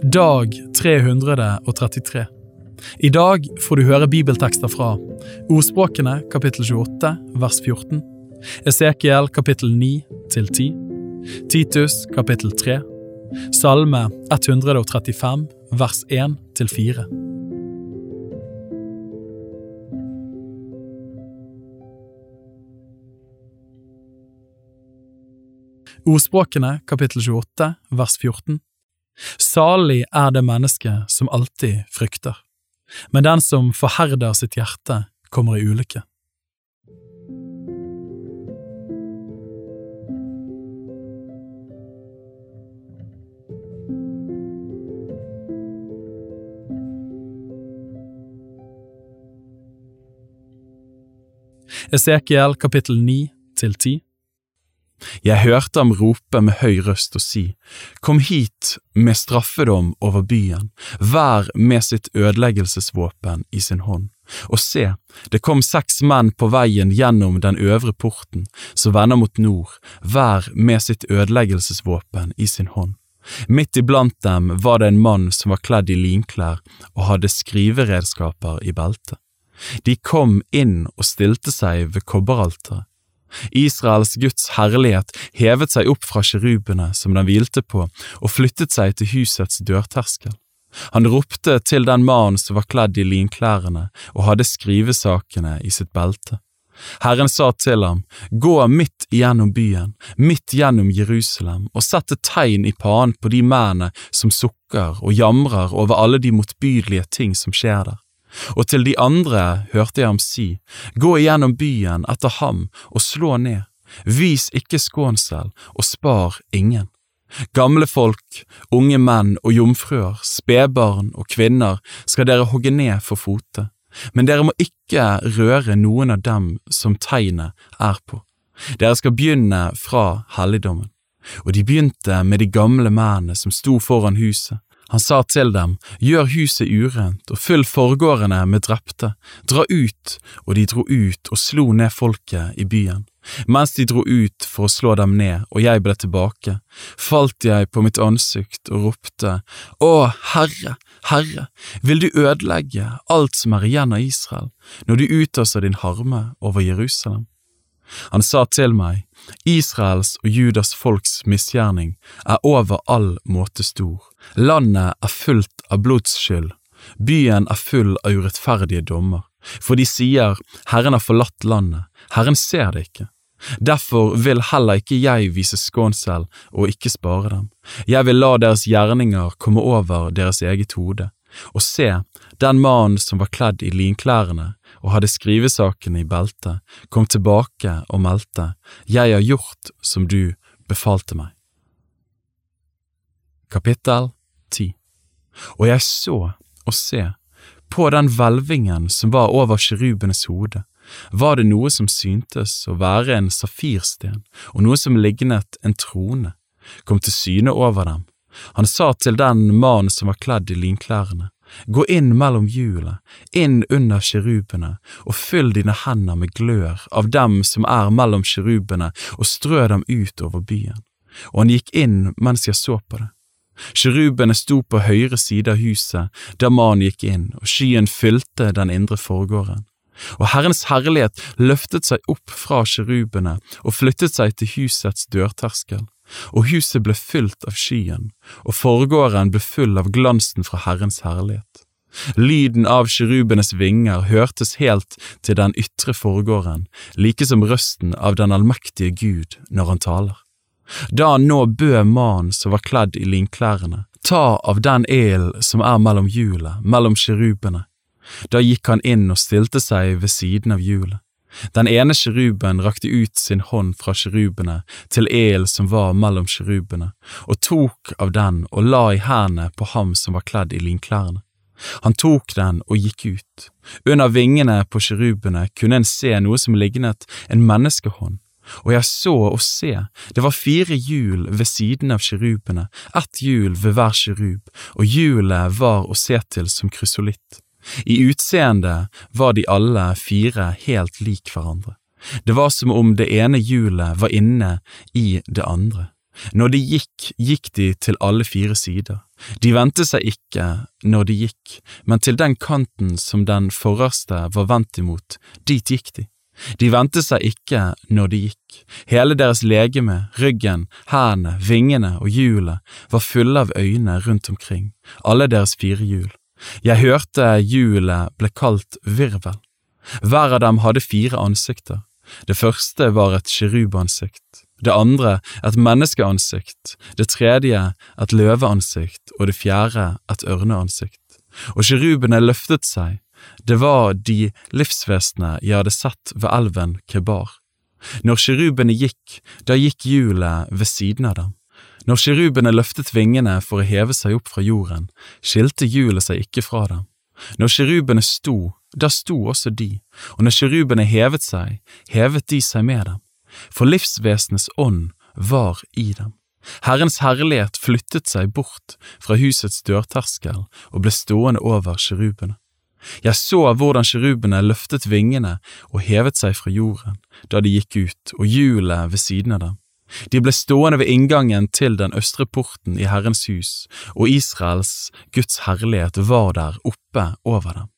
Dag 333. I dag får du høre bibeltekster fra Ordspråkene kapittel 28 vers 14, Esekiel kapittel 9 til 10, Titus kapittel 3, Salme 135 vers 1 til 4. Ordspråkene kapittel 28 vers 14 Salig er det mennesket som alltid frykter, men den som forherder sitt hjerte, kommer i ulykke. Esekiel kapittel 9 til 10 jeg hørte ham rope med høy røst og si, Kom hit med straffedom over byen, hver med sitt ødeleggelsesvåpen i sin hånd. Og se, det kom seks menn på veien gjennom den øvre porten, som vender mot nord, hver med sitt ødeleggelsesvåpen i sin hånd. Midt iblant dem var det en mann som var kledd i linklær og hadde skriveredskaper i beltet. De kom inn og stilte seg ved kobberalteret Israels Guds herlighet hevet seg opp fra kjerubene som den hvilte på, og flyttet seg til husets dørterskel. Han ropte til den mannen som var kledd i linklærne og hadde skrivesakene i sitt belte. Herren sa til ham, gå midt gjennom byen, midt gjennom Jerusalem, og sett et tegn i panen på de mennene som sukker og jamrer over alle de motbydelige ting som skjer der. Og til de andre hørte jeg ham si, Gå igjennom byen etter ham og slå ned, vis ikke skånsel og spar ingen. Gamle folk, unge menn og jomfruer, spedbarn og kvinner skal dere hogge ned for fote, men dere må ikke røre noen av dem som tegnet er på. Dere skal begynne fra helligdommen. Og de begynte med de gamle mennene som sto foran huset, han sa til dem, gjør huset urent og fyll forgårdene med drepte, dra ut, og de dro ut og slo ned folket i byen. Mens de dro ut for å slå dem ned og jeg ble tilbake, falt jeg på mitt ansikt og ropte, Å, Herre, Herre, vil du ødelegge alt som er igjen av Israel, når du utøser din harme over Jerusalem? Han sa til meg, Israels og Judas folks misgjerning er over all måte stor. Landet er fullt av blodsskyld, byen er full av urettferdige dommer. For de sier, Herren har forlatt landet, Herren ser det ikke. Derfor vil heller ikke jeg vise skånsel og ikke spare dem. Jeg vil la deres gjerninger komme over deres eget hode. Og se, den mannen som var kledd i linklærne, og hadde skrivesakene i beltet, kom tilbake og meldte, Jeg har gjort som du befalte meg. Kapittel 10 Og jeg så og se, på den hvelvingen som var over kirubenes hode, var det noe som syntes å være en safirsten, og noe som lignet en trone, kom til syne over dem. Han sa til den mannen som var kledd i linklærne, Gå inn mellom hjulet, inn under kirubene, og fyll dine hender med glør av dem som er mellom kirubene, og strø dem ut over byen. Og han gikk inn mens jeg så på det. Kirubene sto på høyre side av huset da mannen gikk inn, og skyen fylte den indre forgården. Og Herrens herlighet løftet seg opp fra kirubene og flyttet seg til husets dørterskel og huset ble fylt av skyen, og forgården ble full av glansen fra Herrens herlighet. Lyden av kirubenes vinger hørtes helt til den ytre forgården, like som røsten av den allmektige Gud når han taler. Da nå bød mannen som var kledd i linklærne, ta av den ilden som er mellom hjulet, mellom kirubene. Da gikk han inn og stilte seg ved siden av hjulet. Den ene kjeruben rakte ut sin hånd fra kjerubene til el som var mellom kjerubene, og tok av den og la i hendene på ham som var kledd i linklærne. Han tok den og gikk ut. Under vingene på kjerubene kunne en se noe som lignet en menneskehånd, og jeg så og se, det var fire hjul ved siden av kjerubene, ett hjul ved hver kjerub, og hjulet var å se til som krysolitt. I utseende var de alle fire helt lik hverandre. Det var som om det ene hjulet var inne i det andre. Når de gikk, gikk de til alle fire sider. De vendte seg ikke når de gikk, men til den kanten som den forreste var vendt imot, dit gikk de. De vendte seg ikke når de gikk. Hele deres legeme, ryggen, hendene, vingene og hjulet var fulle av øyne rundt omkring, alle deres fire hjul. Jeg hørte hjulet ble kalt virvel. Hver av dem hadde fire ansikter. Det første var et kirubansikt, det andre et menneskeansikt, det tredje et løveansikt og det fjerde et ørneansikt. Og kirubene løftet seg, det var de livsvesenene jeg hadde sett ved elven Kebar. Når kirubene gikk, da gikk hjulet ved siden av dem. Når kirubene løftet vingene for å heve seg opp fra jorden, skilte hjulet seg ikke fra dem. Når kirubene sto, da sto også de, og når kirubene hevet seg, hevet de seg med dem, for livsvesenets ånd var i dem. Herrens herlighet flyttet seg bort fra husets dørterskel og ble stående over kirubene. Jeg så hvordan kirubene løftet vingene og hevet seg fra jorden da de gikk ut, og hjulet ved siden av dem. De ble stående ved inngangen til den østre porten i Herrens hus, og Israels, Guds herlighet, var der oppe over dem.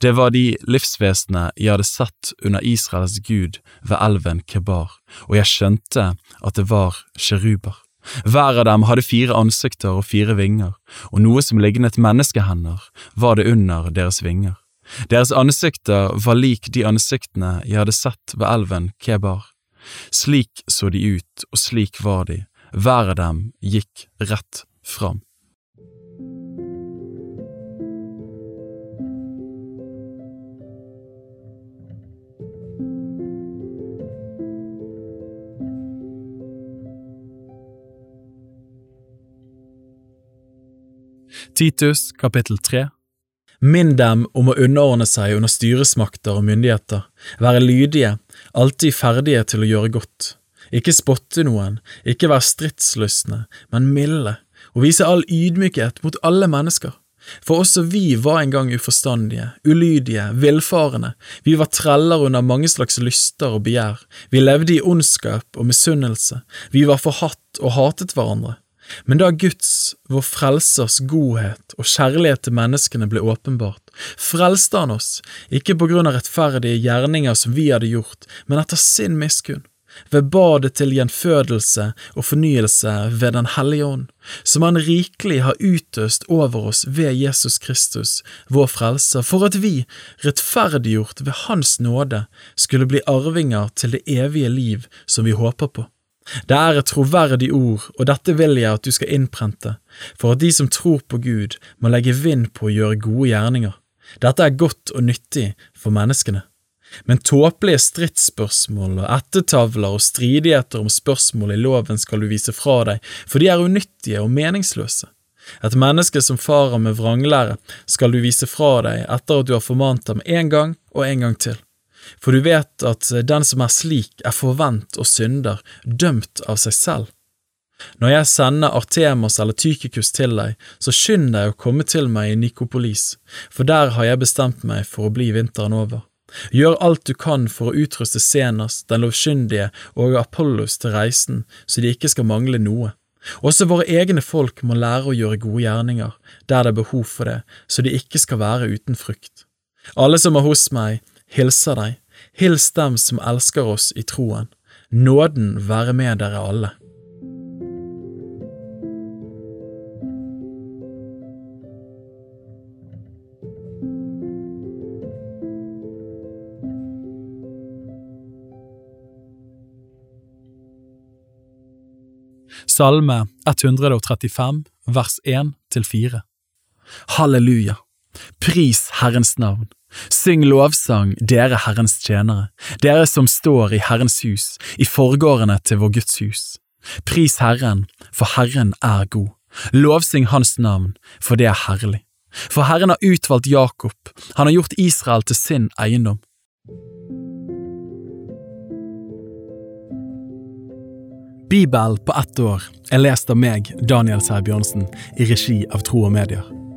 Det var de livsvesenene jeg hadde sett under Israels gud ved elven Kebar, og jeg skjønte at det var kjeruber. Hver av dem hadde fire ansikter og fire vinger, og noe som lignet menneskehender var det under deres vinger. Deres ansikter var lik de ansiktene jeg hadde sett ved elven Kebar. Slik så de ut, og slik var de, hver av dem gikk rett fram. Titus kapittel 3 Minn dem om å underordne seg under styresmakter og myndigheter, være lydige, alltid ferdige til å gjøre godt, ikke spotte noen, ikke være stridslystne, men milde, og vise all ydmykhet mot alle mennesker. For også vi var en gang uforstandige, ulydige, villfarende, vi var treller under mange slags lyster og begjær, vi levde i ondskap og misunnelse, vi var forhatt og hatet hverandre. Men da Guds, vår Frelsers, godhet og kjærlighet til menneskene ble åpenbart, frelste han oss, ikke på grunn av rettferdige gjerninger som vi hadde gjort, men etter sin miskunn, ved badet til gjenfødelse og fornyelse ved Den hellige ånd, som han rikelig har utøst over oss ved Jesus Kristus, vår Frelser, for at vi, rettferdiggjort ved Hans nåde, skulle bli arvinger til det evige liv som vi håper på. Det er et troverdig ord, og dette vil jeg at du skal innprente, for at de som tror på Gud, må legge vind på å gjøre gode gjerninger. Dette er godt og nyttig for menneskene. Men tåpelige stridsspørsmål og ettertavler og stridigheter om spørsmål i loven skal du vise fra deg, for de er unyttige og meningsløse. Et menneske som farer med vranglære skal du vise fra deg etter at du har formant ham en gang og en gang til for du vet at den som er slik, er forvent og synder, dømt av seg selv. Når jeg sender Artemas eller Tykikus til deg, så skynd deg å komme til meg i Nikopolis, for der har jeg bestemt meg for å bli vinteren over. Gjør alt du kan for å utruste Senas, den lovkyndige og Apollos til reisen, så de ikke skal mangle noe. Også våre egne folk må lære å gjøre gode gjerninger, der det er behov for det, så de ikke skal være uten frukt. Alle som er hos meg, hilser deg, hils dem som elsker oss i troen. Nåden være med dere alle. Salme 135, vers 1 4 Halleluja! Pris Herrens navn! Syng lovsang, dere Herrens tjenere, dere som står i Herrens hus, i forgårdene til vår Guds hus. Pris Herren, for Herren er god. Lovsyng Hans navn, for det er herlig. For Herren har utvalgt Jakob, han har gjort Israel til sin eiendom. Bibel på ett år er lest av meg, Daniel Sæbjørnsen, i regi av Tro og Medier.